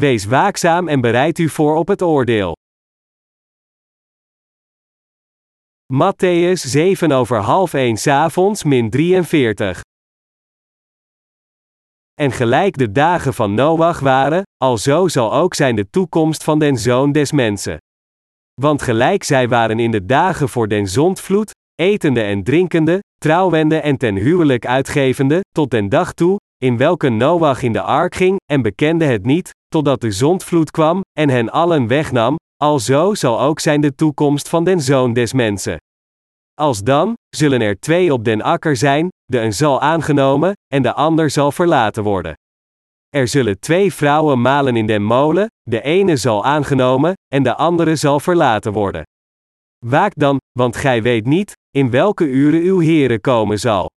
Wees waakzaam en bereid u voor op het oordeel. Matthäus 7 over half 1 avonds min 43. En gelijk de dagen van Noach waren, alzo zal ook zijn de toekomst van den zoon des mensen. Want gelijk zij waren in de dagen voor den zondvloed, etende en drinkende, trouwende en ten huwelijk uitgevende, tot den dag toe, in welke Noach in de ark ging, en bekende het niet, totdat de zondvloed kwam, en hen allen wegnam, alzo zal ook zijn de toekomst van den zoon des mensen. Als dan, zullen er twee op den akker zijn, de een zal aangenomen, en de ander zal verlaten worden. Er zullen twee vrouwen malen in den molen, de ene zal aangenomen, en de andere zal verlaten worden. Waak dan, want gij weet niet, in welke uren uw Heere komen zal.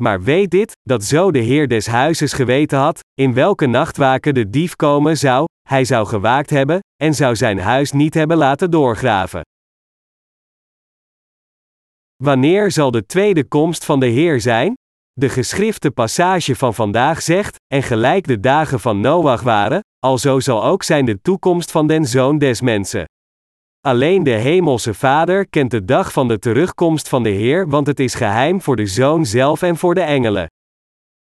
Maar weet dit, dat zo de Heer des huizes geweten had, in welke nachtwaken de dief komen zou, hij zou gewaakt hebben, en zou zijn huis niet hebben laten doorgraven. Wanneer zal de tweede komst van de Heer zijn? De geschrifte passage van vandaag zegt, en gelijk de dagen van Noach waren, alzo zal ook zijn de toekomst van den zoon des mensen. Alleen de Hemelse Vader kent de dag van de terugkomst van de Heer, want het is geheim voor de Zoon zelf en voor de engelen.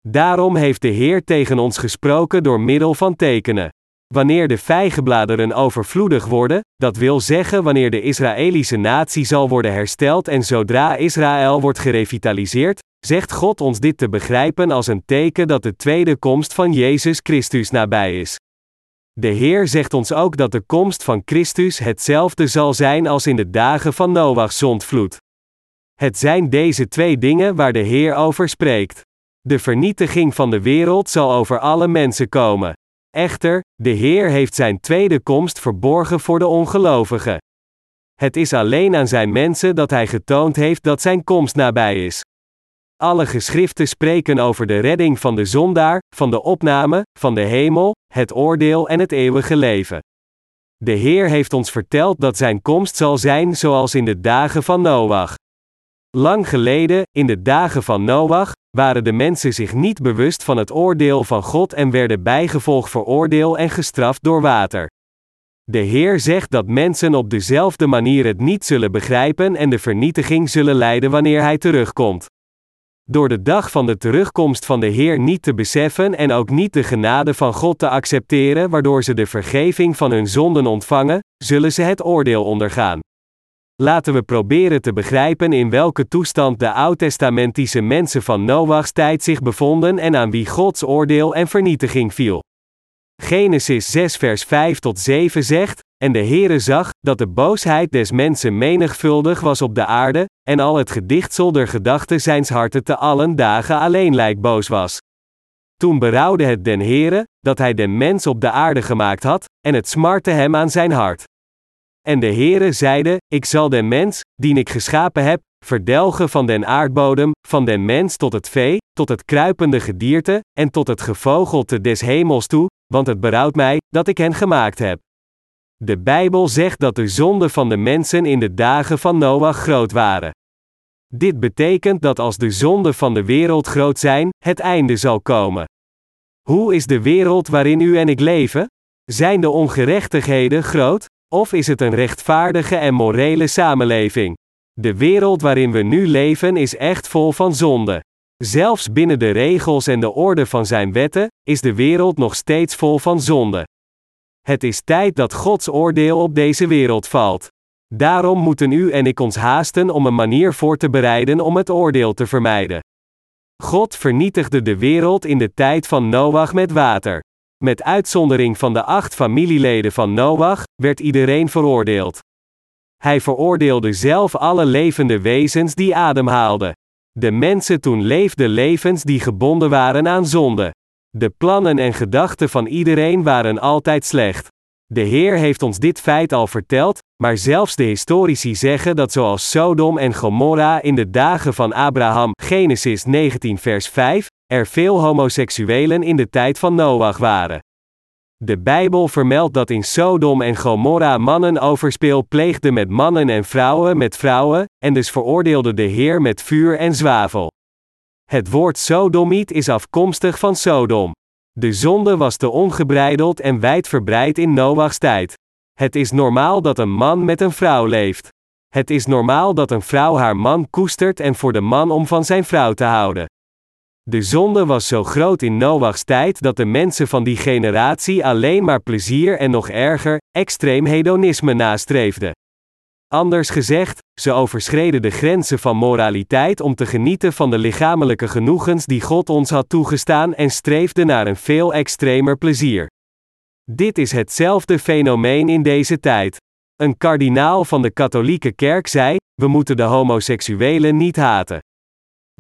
Daarom heeft de Heer tegen ons gesproken door middel van tekenen. Wanneer de vijgenbladeren overvloedig worden, dat wil zeggen wanneer de Israëlische natie zal worden hersteld en zodra Israël wordt gerevitaliseerd, zegt God ons dit te begrijpen als een teken dat de tweede komst van Jezus Christus nabij is. De Heer zegt ons ook dat de komst van Christus hetzelfde zal zijn als in de dagen van Noach's zondvloed. Het zijn deze twee dingen waar de Heer over spreekt. De vernietiging van de wereld zal over alle mensen komen. Echter, de Heer heeft zijn tweede komst verborgen voor de ongelovigen. Het is alleen aan zijn mensen dat hij getoond heeft dat zijn komst nabij is. Alle geschriften spreken over de redding van de zondaar, van de opname, van de hemel, het oordeel en het eeuwige leven. De Heer heeft ons verteld dat zijn komst zal zijn zoals in de dagen van Noach. Lang geleden, in de dagen van Noach, waren de mensen zich niet bewust van het oordeel van God en werden bijgevolg veroordeeld en gestraft door water. De Heer zegt dat mensen op dezelfde manier het niet zullen begrijpen en de vernietiging zullen lijden wanneer Hij terugkomt. Door de dag van de terugkomst van de Heer niet te beseffen en ook niet de genade van God te accepteren, waardoor ze de vergeving van hun zonden ontvangen, zullen ze het oordeel ondergaan. Laten we proberen te begrijpen in welke toestand de oud-testamentische mensen van Noach's tijd zich bevonden en aan wie Gods oordeel en vernietiging viel. Genesis 6 vers 5 tot 7 zegt, en de Heere zag, dat de boosheid des mensen menigvuldig was op de aarde, en al het gedichtsel der gedachten zijns harten te allen dagen alleen boos was. Toen berouwde het den Heere, dat hij den mens op de aarde gemaakt had, en het smarte hem aan zijn hart. En de Heere zeide, ik zal den mens, dien ik geschapen heb, verdelgen van den aardbodem, van den mens tot het vee, tot het kruipende gedierte, en tot het gevogelte des hemels toe, want het berouwt mij, dat ik hen gemaakt heb. De Bijbel zegt dat de zonden van de mensen in de dagen van Noach groot waren. Dit betekent dat als de zonden van de wereld groot zijn, het einde zal komen. Hoe is de wereld waarin u en ik leven? Zijn de ongerechtigheden groot? Of is het een rechtvaardige en morele samenleving? De wereld waarin we nu leven is echt vol van zonde. Zelfs binnen de regels en de orde van zijn wetten, is de wereld nog steeds vol van zonde. Het is tijd dat Gods oordeel op deze wereld valt. Daarom moeten u en ik ons haasten om een manier voor te bereiden om het oordeel te vermijden. God vernietigde de wereld in de tijd van Noach met water. Met uitzondering van de acht familieleden van Noach, werd iedereen veroordeeld. Hij veroordeelde zelf alle levende wezens die ademhaalden. De mensen toen leefden levens die gebonden waren aan zonde. De plannen en gedachten van iedereen waren altijd slecht. De Heer heeft ons dit feit al verteld, maar zelfs de historici zeggen dat zoals Sodom en Gomorra in de dagen van Abraham, Genesis 19 vers 5, er veel homoseksuelen in de tijd van Noach waren. De Bijbel vermeldt dat in Sodom en Gomorra mannen overspeel pleegden met mannen en vrouwen met vrouwen, en dus veroordeelde de Heer met vuur en zwavel. Het woord sodomiet is afkomstig van Sodom. De zonde was te ongebreideld en wijdverbreid in Noachs tijd. Het is normaal dat een man met een vrouw leeft. Het is normaal dat een vrouw haar man koestert en voor de man om van zijn vrouw te houden. De zonde was zo groot in Noachs tijd dat de mensen van die generatie alleen maar plezier en nog erger, extreem hedonisme nastreefden. Anders gezegd, ze overschreden de grenzen van moraliteit om te genieten van de lichamelijke genoegens die God ons had toegestaan en streefden naar een veel extremer plezier. Dit is hetzelfde fenomeen in deze tijd. Een kardinaal van de katholieke kerk zei: We moeten de homoseksuelen niet haten.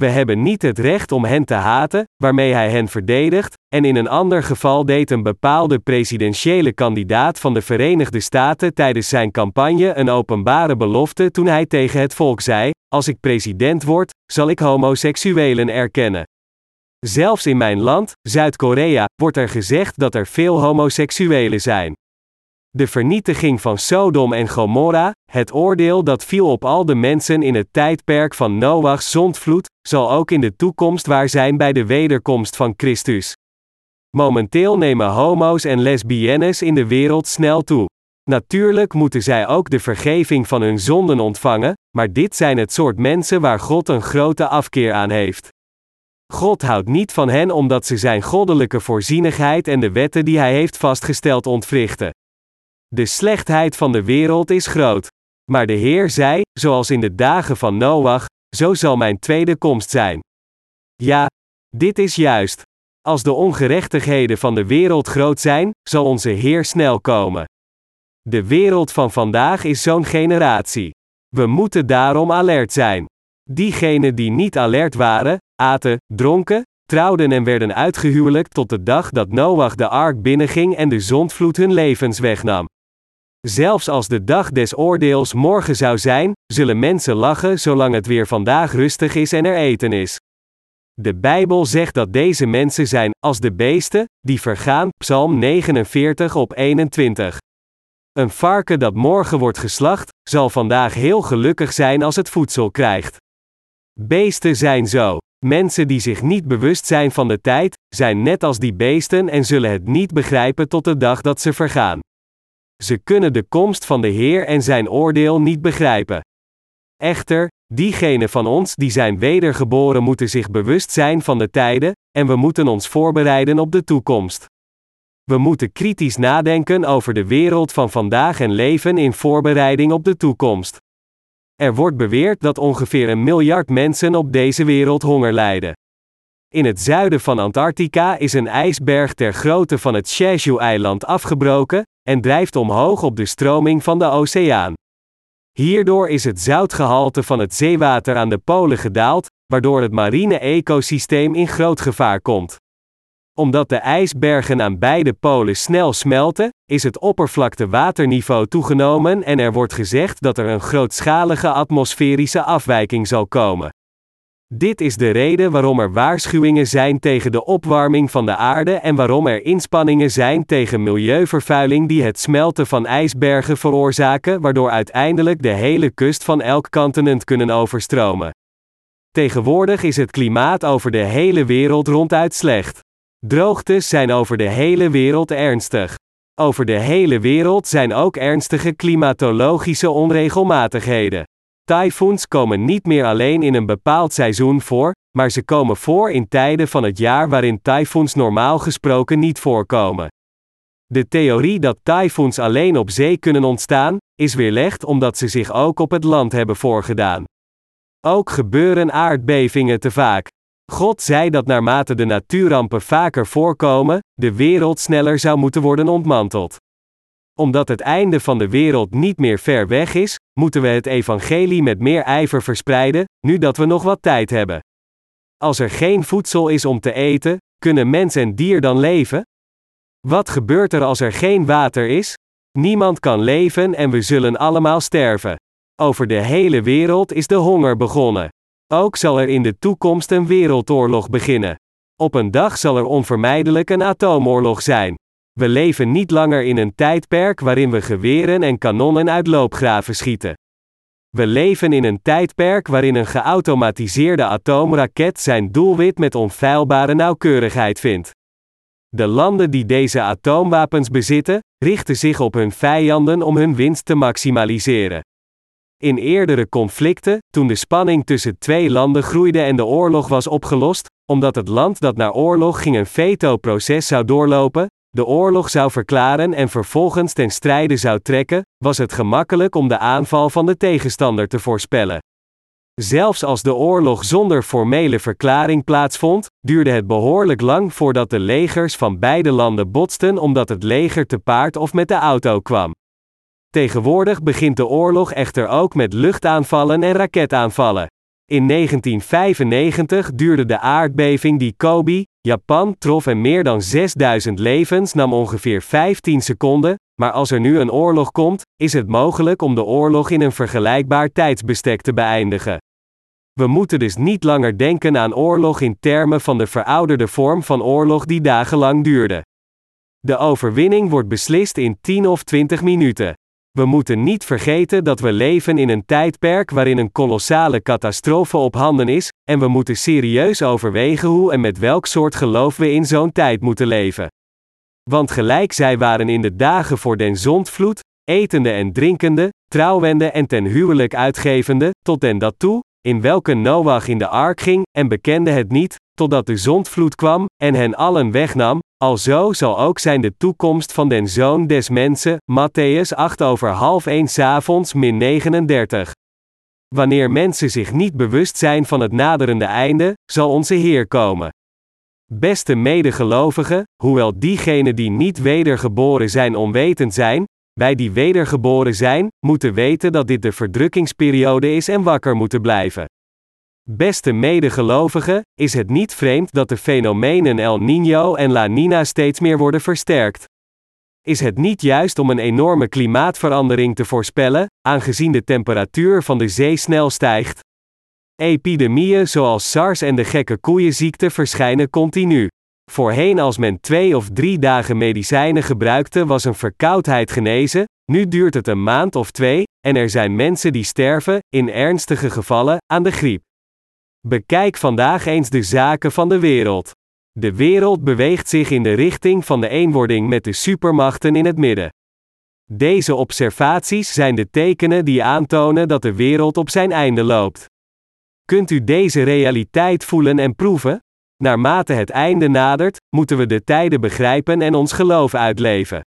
We hebben niet het recht om hen te haten, waarmee hij hen verdedigt, en in een ander geval deed een bepaalde presidentiële kandidaat van de Verenigde Staten tijdens zijn campagne een openbare belofte toen hij tegen het volk zei: Als ik president word, zal ik homoseksuelen erkennen. Zelfs in mijn land, Zuid-Korea, wordt er gezegd dat er veel homoseksuelen zijn. De vernietiging van Sodom en Gomorra, het oordeel dat viel op al de mensen in het tijdperk van Noach's zondvloed, zal ook in de toekomst waar zijn bij de wederkomst van Christus. Momenteel nemen homo's en lesbiennes in de wereld snel toe. Natuurlijk moeten zij ook de vergeving van hun zonden ontvangen, maar dit zijn het soort mensen waar God een grote afkeer aan heeft. God houdt niet van hen omdat ze zijn goddelijke voorzienigheid en de wetten die hij heeft vastgesteld ontwrichten. De slechtheid van de wereld is groot. Maar de Heer zei, zoals in de dagen van Noach, zo zal mijn tweede komst zijn. Ja, dit is juist. Als de ongerechtigheden van de wereld groot zijn, zal onze Heer snel komen. De wereld van vandaag is zo'n generatie. We moeten daarom alert zijn. Diegenen die niet alert waren, aten, dronken, trouwden en werden uitgehuwelijkt tot de dag dat Noach de ark binnenging en de zondvloed hun levens wegnam. Zelfs als de dag des oordeels morgen zou zijn, zullen mensen lachen zolang het weer vandaag rustig is en er eten is. De Bijbel zegt dat deze mensen zijn als de beesten, die vergaan, Psalm 49 op 21. Een varken dat morgen wordt geslacht, zal vandaag heel gelukkig zijn als het voedsel krijgt. Beesten zijn zo. Mensen die zich niet bewust zijn van de tijd, zijn net als die beesten en zullen het niet begrijpen tot de dag dat ze vergaan. Ze kunnen de komst van de Heer en zijn oordeel niet begrijpen. Echter, diegenen van ons die zijn wedergeboren moeten zich bewust zijn van de tijden, en we moeten ons voorbereiden op de toekomst. We moeten kritisch nadenken over de wereld van vandaag en leven in voorbereiding op de toekomst. Er wordt beweerd dat ongeveer een miljard mensen op deze wereld honger lijden. In het zuiden van Antarctica is een ijsberg ter grootte van het Jeju-eiland afgebroken en drijft omhoog op de stroming van de oceaan. Hierdoor is het zoutgehalte van het zeewater aan de polen gedaald, waardoor het marine ecosysteem in groot gevaar komt. Omdat de ijsbergen aan beide polen snel smelten, is het oppervlaktewaterniveau toegenomen en er wordt gezegd dat er een grootschalige atmosferische afwijking zal komen. Dit is de reden waarom er waarschuwingen zijn tegen de opwarming van de aarde en waarom er inspanningen zijn tegen milieuvervuiling die het smelten van ijsbergen veroorzaken, waardoor uiteindelijk de hele kust van elk continent kunnen overstromen. Tegenwoordig is het klimaat over de hele wereld ronduit slecht. Droogtes zijn over de hele wereld ernstig. Over de hele wereld zijn ook ernstige klimatologische onregelmatigheden. Tyfoons komen niet meer alleen in een bepaald seizoen voor, maar ze komen voor in tijden van het jaar waarin tyfoons normaal gesproken niet voorkomen. De theorie dat tyfoons alleen op zee kunnen ontstaan, is weerlegd omdat ze zich ook op het land hebben voorgedaan. Ook gebeuren aardbevingen te vaak. God zei dat naarmate de natuurrampen vaker voorkomen, de wereld sneller zou moeten worden ontmanteld omdat het einde van de wereld niet meer ver weg is, moeten we het evangelie met meer ijver verspreiden, nu dat we nog wat tijd hebben. Als er geen voedsel is om te eten, kunnen mens en dier dan leven? Wat gebeurt er als er geen water is? Niemand kan leven en we zullen allemaal sterven. Over de hele wereld is de honger begonnen. Ook zal er in de toekomst een wereldoorlog beginnen. Op een dag zal er onvermijdelijk een atoomoorlog zijn. We leven niet langer in een tijdperk waarin we geweren en kanonnen uit loopgraven schieten. We leven in een tijdperk waarin een geautomatiseerde atoomraket zijn doelwit met onfeilbare nauwkeurigheid vindt. De landen die deze atoomwapens bezitten, richten zich op hun vijanden om hun winst te maximaliseren. In eerdere conflicten, toen de spanning tussen twee landen groeide en de oorlog was opgelost, omdat het land dat naar oorlog ging een veto-proces zou doorlopen, de oorlog zou verklaren en vervolgens ten strijde zou trekken, was het gemakkelijk om de aanval van de tegenstander te voorspellen. Zelfs als de oorlog zonder formele verklaring plaatsvond, duurde het behoorlijk lang voordat de legers van beide landen botsten omdat het leger te paard of met de auto kwam. Tegenwoordig begint de oorlog echter ook met luchtaanvallen en raketaanvallen. In 1995 duurde de aardbeving die Kobe, Japan trof en meer dan 6000 levens nam ongeveer 15 seconden, maar als er nu een oorlog komt, is het mogelijk om de oorlog in een vergelijkbaar tijdsbestek te beëindigen. We moeten dus niet langer denken aan oorlog in termen van de verouderde vorm van oorlog die dagenlang duurde. De overwinning wordt beslist in 10 of 20 minuten. We moeten niet vergeten dat we leven in een tijdperk waarin een kolossale catastrofe op handen is, en we moeten serieus overwegen hoe en met welk soort geloof we in zo'n tijd moeten leven. Want gelijk zij waren in de dagen voor den zondvloed, etende en drinkende, trouwende en ten huwelijk uitgevende, tot den dat toe, in welke Noach in de ark ging, en bekende het niet, totdat de zondvloed kwam, en hen allen wegnam, alzo zal ook zijn de toekomst van den Zoon des Mensen, Matthäus 8 over half 1 avonds min 39. Wanneer mensen zich niet bewust zijn van het naderende einde, zal onze Heer komen. Beste medegelovigen, hoewel diegenen die niet wedergeboren zijn onwetend zijn, wij die wedergeboren zijn, moeten weten dat dit de verdrukkingsperiode is en wakker moeten blijven. Beste medegelovigen, is het niet vreemd dat de fenomenen El Niño en La Nina steeds meer worden versterkt? Is het niet juist om een enorme klimaatverandering te voorspellen, aangezien de temperatuur van de zee snel stijgt? Epidemieën zoals SARS en de gekke koeienziekte verschijnen continu. Voorheen als men twee of drie dagen medicijnen gebruikte was een verkoudheid genezen, nu duurt het een maand of twee, en er zijn mensen die sterven, in ernstige gevallen, aan de griep. Bekijk vandaag eens de zaken van de wereld. De wereld beweegt zich in de richting van de eenwording met de supermachten in het midden. Deze observaties zijn de tekenen die aantonen dat de wereld op zijn einde loopt. Kunt u deze realiteit voelen en proeven? Naarmate het einde nadert, moeten we de tijden begrijpen en ons geloof uitleven.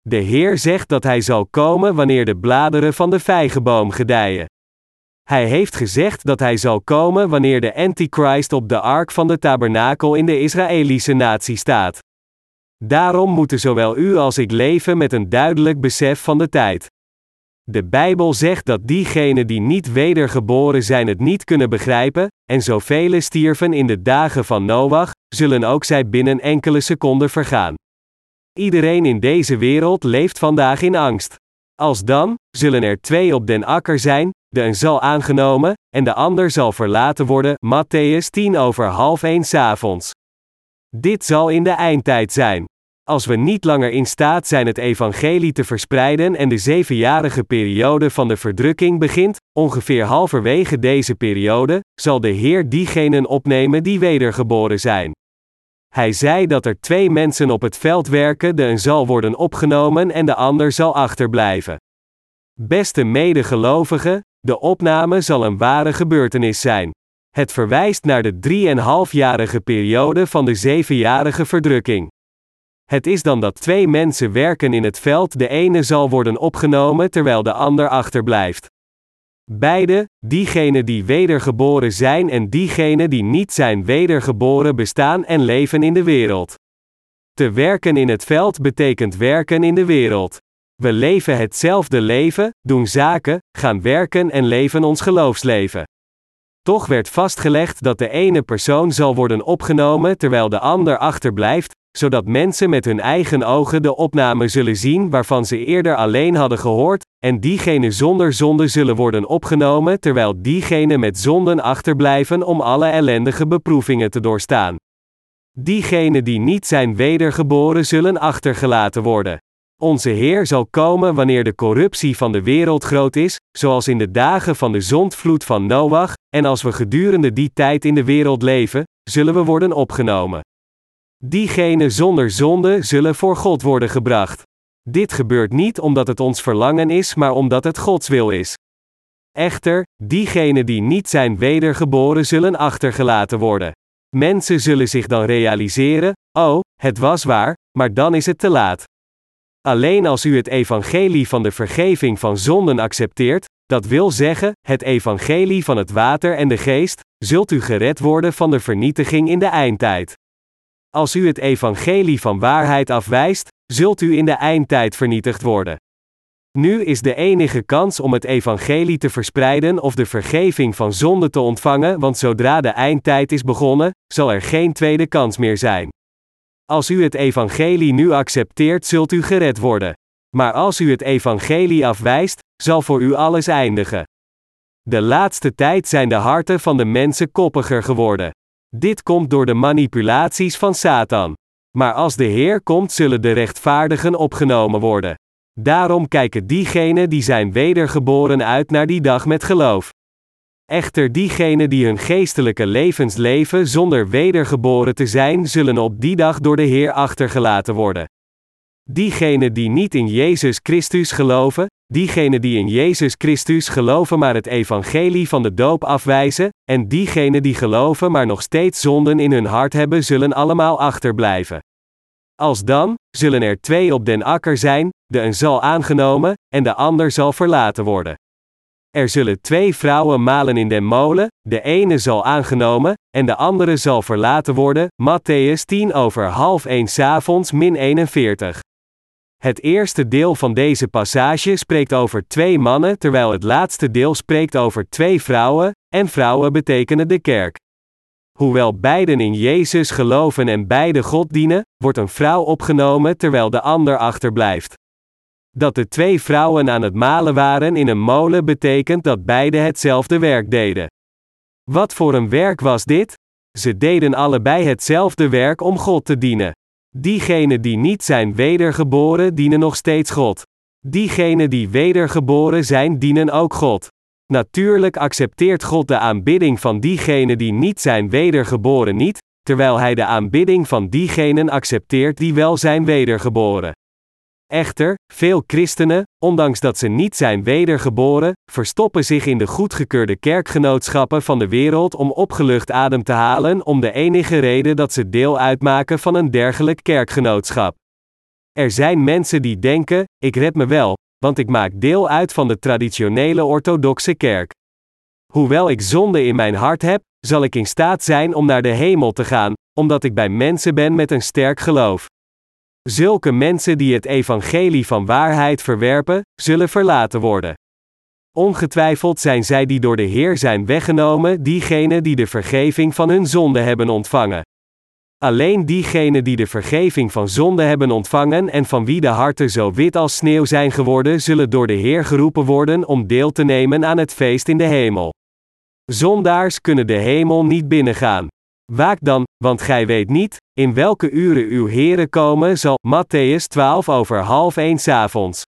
De Heer zegt dat Hij zal komen wanneer de bladeren van de vijgenboom gedijen. Hij heeft gezegd dat hij zal komen wanneer de Antichrist op de ark van de tabernakel in de Israëlische natie staat. Daarom moeten zowel u als ik leven met een duidelijk besef van de tijd. De Bijbel zegt dat diegenen die niet wedergeboren zijn het niet kunnen begrijpen, en zoveel stierven in de dagen van Noach, zullen ook zij binnen enkele seconden vergaan. Iedereen in deze wereld leeft vandaag in angst. Als dan, zullen er twee op den akker zijn, de een zal aangenomen, en de ander zal verlaten worden. Matthäus 10 over half 1 avonds. Dit zal in de eindtijd zijn. Als we niet langer in staat zijn het evangelie te verspreiden en de zevenjarige periode van de verdrukking begint, ongeveer halverwege deze periode, zal de Heer diegenen opnemen die wedergeboren zijn. Hij zei dat er twee mensen op het veld werken, de een zal worden opgenomen en de ander zal achterblijven. Beste medegelovigen, de opname zal een ware gebeurtenis zijn. Het verwijst naar de 3,5-jarige periode van de zevenjarige verdrukking. Het is dan dat twee mensen werken in het veld, de ene zal worden opgenomen terwijl de ander achterblijft. Beide, diegenen die wedergeboren zijn en diegenen die niet zijn wedergeboren bestaan en leven in de wereld. Te werken in het veld betekent werken in de wereld. We leven hetzelfde leven, doen zaken, gaan werken en leven ons geloofsleven. Toch werd vastgelegd dat de ene persoon zal worden opgenomen terwijl de ander achterblijft, zodat mensen met hun eigen ogen de opname zullen zien waarvan ze eerder alleen hadden gehoord, en diegenen zonder zonde zullen worden opgenomen terwijl diegenen met zonden achterblijven om alle ellendige beproevingen te doorstaan. Diegenen die niet zijn wedergeboren zullen achtergelaten worden. Onze Heer zal komen wanneer de corruptie van de wereld groot is, zoals in de dagen van de zondvloed van Noach, en als we gedurende die tijd in de wereld leven, zullen we worden opgenomen. Diegenen zonder zonde zullen voor God worden gebracht. Dit gebeurt niet omdat het ons verlangen is, maar omdat het Gods wil is. Echter, diegenen die niet zijn wedergeboren zullen achtergelaten worden. Mensen zullen zich dan realiseren: oh, het was waar, maar dan is het te laat. Alleen als u het evangelie van de vergeving van zonden accepteert, dat wil zeggen, het evangelie van het water en de geest, zult u gered worden van de vernietiging in de eindtijd. Als u het evangelie van waarheid afwijst, zult u in de eindtijd vernietigd worden. Nu is de enige kans om het evangelie te verspreiden of de vergeving van zonde te ontvangen, want zodra de eindtijd is begonnen, zal er geen tweede kans meer zijn. Als u het evangelie nu accepteert, zult u gered worden. Maar als u het evangelie afwijst, zal voor u alles eindigen. De laatste tijd zijn de harten van de mensen koppiger geworden. Dit komt door de manipulaties van Satan. Maar als de Heer komt, zullen de rechtvaardigen opgenomen worden. Daarom kijken diegenen die zijn wedergeboren uit naar die dag met geloof. Echter diegenen die hun geestelijke levens leven zonder wedergeboren te zijn, zullen op die dag door de Heer achtergelaten worden. Diegenen die niet in Jezus Christus geloven, diegenen die in Jezus Christus geloven maar het evangelie van de doop afwijzen, en diegenen die geloven maar nog steeds zonden in hun hart hebben, zullen allemaal achterblijven. Als dan, zullen er twee op den akker zijn, de een zal aangenomen, en de ander zal verlaten worden. Er zullen twee vrouwen malen in den molen, de ene zal aangenomen, en de andere zal verlaten worden. Matthäus 10 over half 1 avonds min 41. Het eerste deel van deze passage spreekt over twee mannen, terwijl het laatste deel spreekt over twee vrouwen, en vrouwen betekenen de kerk. Hoewel beiden in Jezus geloven en beide God dienen, wordt een vrouw opgenomen terwijl de ander achterblijft. Dat de twee vrouwen aan het malen waren in een molen betekent dat beide hetzelfde werk deden. Wat voor een werk was dit? Ze deden allebei hetzelfde werk om God te dienen. Diegenen die niet zijn wedergeboren dienen nog steeds God. Diegenen die wedergeboren zijn dienen ook God. Natuurlijk accepteert God de aanbidding van diegenen die niet zijn wedergeboren niet, terwijl Hij de aanbidding van diegenen accepteert die wel zijn wedergeboren. Echter, veel christenen, ondanks dat ze niet zijn wedergeboren, verstoppen zich in de goedgekeurde kerkgenootschappen van de wereld om opgelucht adem te halen om de enige reden dat ze deel uitmaken van een dergelijk kerkgenootschap. Er zijn mensen die denken: ik red me wel, want ik maak deel uit van de traditionele orthodoxe kerk. Hoewel ik zonde in mijn hart heb, zal ik in staat zijn om naar de hemel te gaan, omdat ik bij mensen ben met een sterk geloof. Zulke mensen die het evangelie van waarheid verwerpen, zullen verlaten worden. Ongetwijfeld zijn zij die door de Heer zijn weggenomen, diegenen die de vergeving van hun zonde hebben ontvangen. Alleen diegenen die de vergeving van zonde hebben ontvangen en van wie de harten zo wit als sneeuw zijn geworden, zullen door de Heer geroepen worden om deel te nemen aan het feest in de hemel. Zondaars kunnen de hemel niet binnengaan. Waak dan, want gij weet niet, in welke uren uw Heere komen zal. Matthäus 12 over half 1 avonds.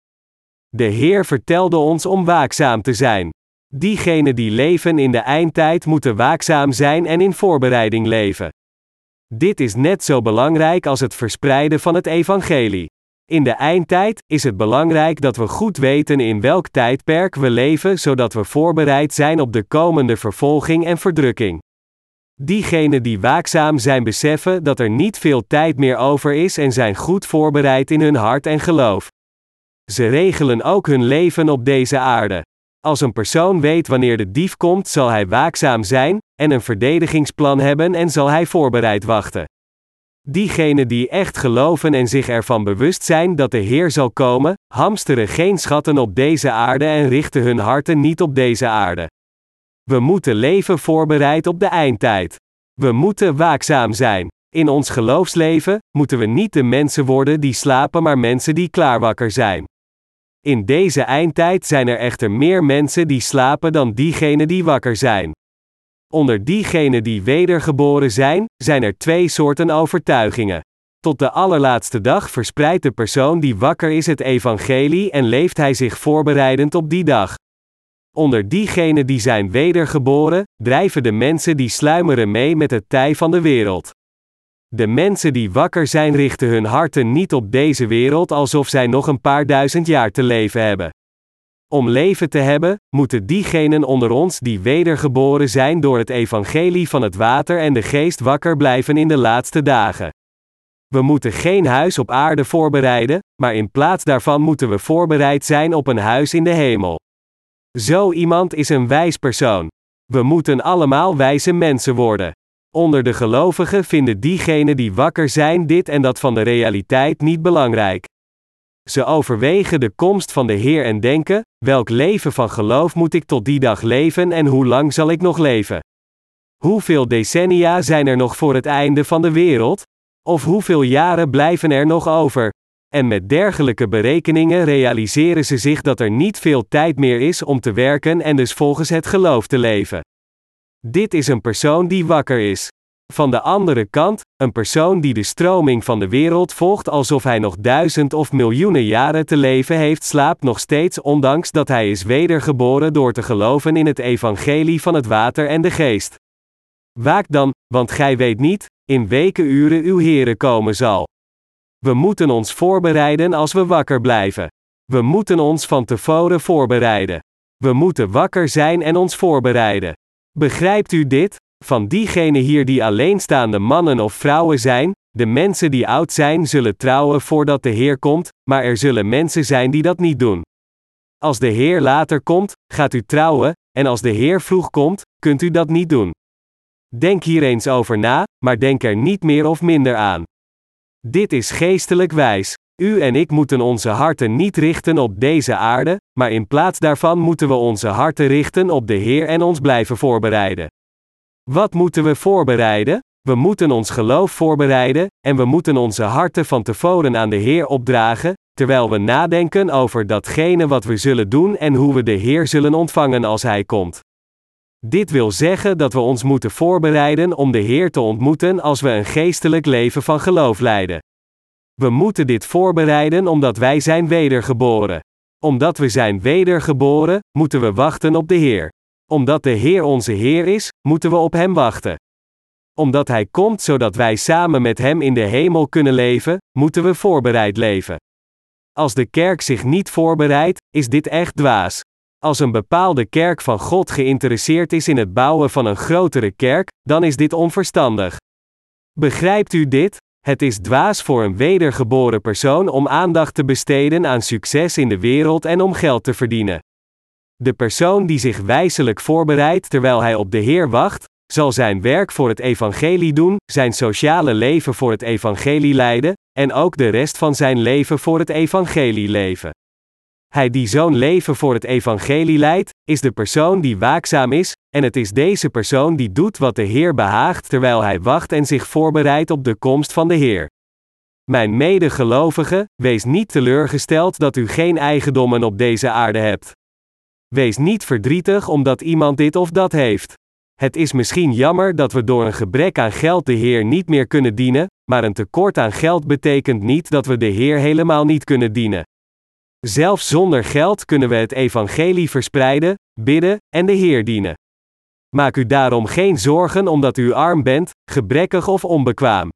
De Heer vertelde ons om waakzaam te zijn. Diegenen die leven in de eindtijd moeten waakzaam zijn en in voorbereiding leven. Dit is net zo belangrijk als het verspreiden van het evangelie. In de eindtijd is het belangrijk dat we goed weten in welk tijdperk we leven, zodat we voorbereid zijn op de komende vervolging en verdrukking. Diegenen die waakzaam zijn beseffen dat er niet veel tijd meer over is en zijn goed voorbereid in hun hart en geloof. Ze regelen ook hun leven op deze aarde. Als een persoon weet wanneer de dief komt, zal hij waakzaam zijn, en een verdedigingsplan hebben en zal hij voorbereid wachten. Diegenen die echt geloven en zich ervan bewust zijn dat de Heer zal komen, hamsteren geen schatten op deze aarde en richten hun harten niet op deze aarde. We moeten leven voorbereid op de eindtijd. We moeten waakzaam zijn. In ons geloofsleven moeten we niet de mensen worden die slapen, maar mensen die klaarwakker zijn. In deze eindtijd zijn er echter meer mensen die slapen dan diegenen die wakker zijn. Onder diegenen die wedergeboren zijn, zijn er twee soorten overtuigingen. Tot de allerlaatste dag verspreidt de persoon die wakker is het evangelie en leeft hij zich voorbereidend op die dag. Onder diegenen die zijn wedergeboren, drijven de mensen die sluimeren mee met het tij van de wereld. De mensen die wakker zijn richten hun harten niet op deze wereld alsof zij nog een paar duizend jaar te leven hebben. Om leven te hebben, moeten diegenen onder ons die wedergeboren zijn door het evangelie van het water en de geest wakker blijven in de laatste dagen. We moeten geen huis op aarde voorbereiden, maar in plaats daarvan moeten we voorbereid zijn op een huis in de hemel. Zo iemand is een wijs persoon. We moeten allemaal wijze mensen worden. Onder de gelovigen vinden diegenen die wakker zijn dit en dat van de realiteit niet belangrijk. Ze overwegen de komst van de Heer en denken: welk leven van geloof moet ik tot die dag leven en hoe lang zal ik nog leven? Hoeveel decennia zijn er nog voor het einde van de wereld? Of hoeveel jaren blijven er nog over? En met dergelijke berekeningen realiseren ze zich dat er niet veel tijd meer is om te werken en dus volgens het geloof te leven. Dit is een persoon die wakker is. Van de andere kant, een persoon die de stroming van de wereld volgt alsof hij nog duizend of miljoenen jaren te leven heeft, slaapt nog steeds ondanks dat hij is wedergeboren door te geloven in het evangelie van het water en de geest. Waak dan, want gij weet niet, in weken uren uw Here komen zal. We moeten ons voorbereiden als we wakker blijven. We moeten ons van tevoren voorbereiden. We moeten wakker zijn en ons voorbereiden. Begrijpt u dit? Van diegenen hier die alleenstaande mannen of vrouwen zijn, de mensen die oud zijn zullen trouwen voordat de Heer komt, maar er zullen mensen zijn die dat niet doen. Als de Heer later komt, gaat u trouwen, en als de Heer vroeg komt, kunt u dat niet doen. Denk hier eens over na, maar denk er niet meer of minder aan. Dit is geestelijk wijs. U en ik moeten onze harten niet richten op deze aarde, maar in plaats daarvan moeten we onze harten richten op de Heer en ons blijven voorbereiden. Wat moeten we voorbereiden? We moeten ons geloof voorbereiden, en we moeten onze harten van tevoren aan de Heer opdragen, terwijl we nadenken over datgene wat we zullen doen en hoe we de Heer zullen ontvangen als Hij komt. Dit wil zeggen dat we ons moeten voorbereiden om de Heer te ontmoeten als we een geestelijk leven van geloof leiden. We moeten dit voorbereiden omdat wij zijn wedergeboren. Omdat we zijn wedergeboren, moeten we wachten op de Heer. Omdat de Heer onze Heer is, moeten we op Hem wachten. Omdat Hij komt zodat wij samen met Hem in de hemel kunnen leven, moeten we voorbereid leven. Als de kerk zich niet voorbereidt, is dit echt dwaas. Als een bepaalde kerk van God geïnteresseerd is in het bouwen van een grotere kerk, dan is dit onverstandig. Begrijpt u dit? Het is dwaas voor een wedergeboren persoon om aandacht te besteden aan succes in de wereld en om geld te verdienen. De persoon die zich wijselijk voorbereidt terwijl hij op de Heer wacht, zal zijn werk voor het evangelie doen, zijn sociale leven voor het evangelie leiden, en ook de rest van zijn leven voor het evangelie leven. Hij die zo'n leven voor het evangelie leidt, is de persoon die waakzaam is, en het is deze persoon die doet wat de Heer behaagt terwijl hij wacht en zich voorbereidt op de komst van de Heer. Mijn medegelovige, wees niet teleurgesteld dat u geen eigendommen op deze aarde hebt. Wees niet verdrietig omdat iemand dit of dat heeft. Het is misschien jammer dat we door een gebrek aan geld de Heer niet meer kunnen dienen, maar een tekort aan geld betekent niet dat we de Heer helemaal niet kunnen dienen. Zelfs zonder geld kunnen we het evangelie verspreiden, bidden en de Heer dienen. Maak u daarom geen zorgen omdat u arm bent, gebrekkig of onbekwaam.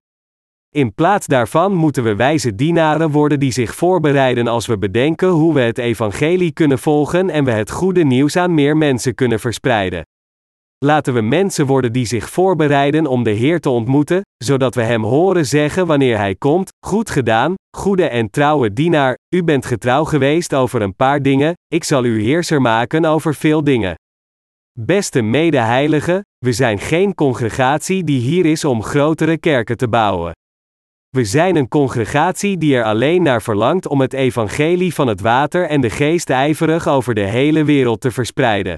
In plaats daarvan moeten we wijze dienaren worden die zich voorbereiden als we bedenken hoe we het evangelie kunnen volgen en we het goede nieuws aan meer mensen kunnen verspreiden. Laten we mensen worden die zich voorbereiden om de Heer te ontmoeten, zodat we Hem horen zeggen wanneer Hij komt: Goed gedaan, goede en trouwe dienaar, u bent getrouw geweest over een paar dingen, ik zal u heerser maken over veel dingen. Beste medeheiligen, we zijn geen congregatie die hier is om grotere kerken te bouwen. We zijn een congregatie die er alleen naar verlangt om het evangelie van het water en de geest ijverig over de hele wereld te verspreiden.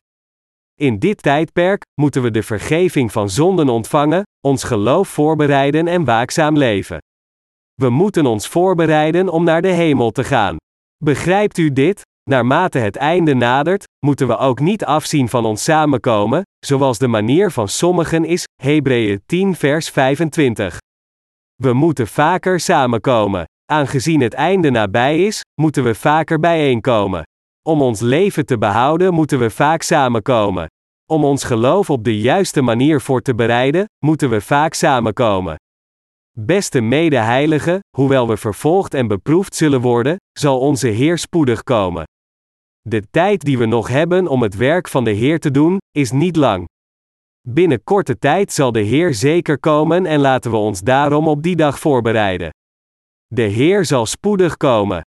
In dit tijdperk moeten we de vergeving van zonden ontvangen, ons geloof voorbereiden en waakzaam leven. We moeten ons voorbereiden om naar de hemel te gaan. Begrijpt u dit? Naarmate het einde nadert, moeten we ook niet afzien van ons samenkomen, zoals de manier van sommigen is, Hebreeën 10 vers 25. We moeten vaker samenkomen. Aangezien het einde nabij is, moeten we vaker bijeenkomen. Om ons leven te behouden moeten we vaak samenkomen. Om ons geloof op de juiste manier voor te bereiden, moeten we vaak samenkomen. Beste medeheiligen, hoewel we vervolgd en beproefd zullen worden, zal onze Heer spoedig komen. De tijd die we nog hebben om het werk van de Heer te doen, is niet lang. Binnen korte tijd zal de Heer zeker komen en laten we ons daarom op die dag voorbereiden. De Heer zal spoedig komen.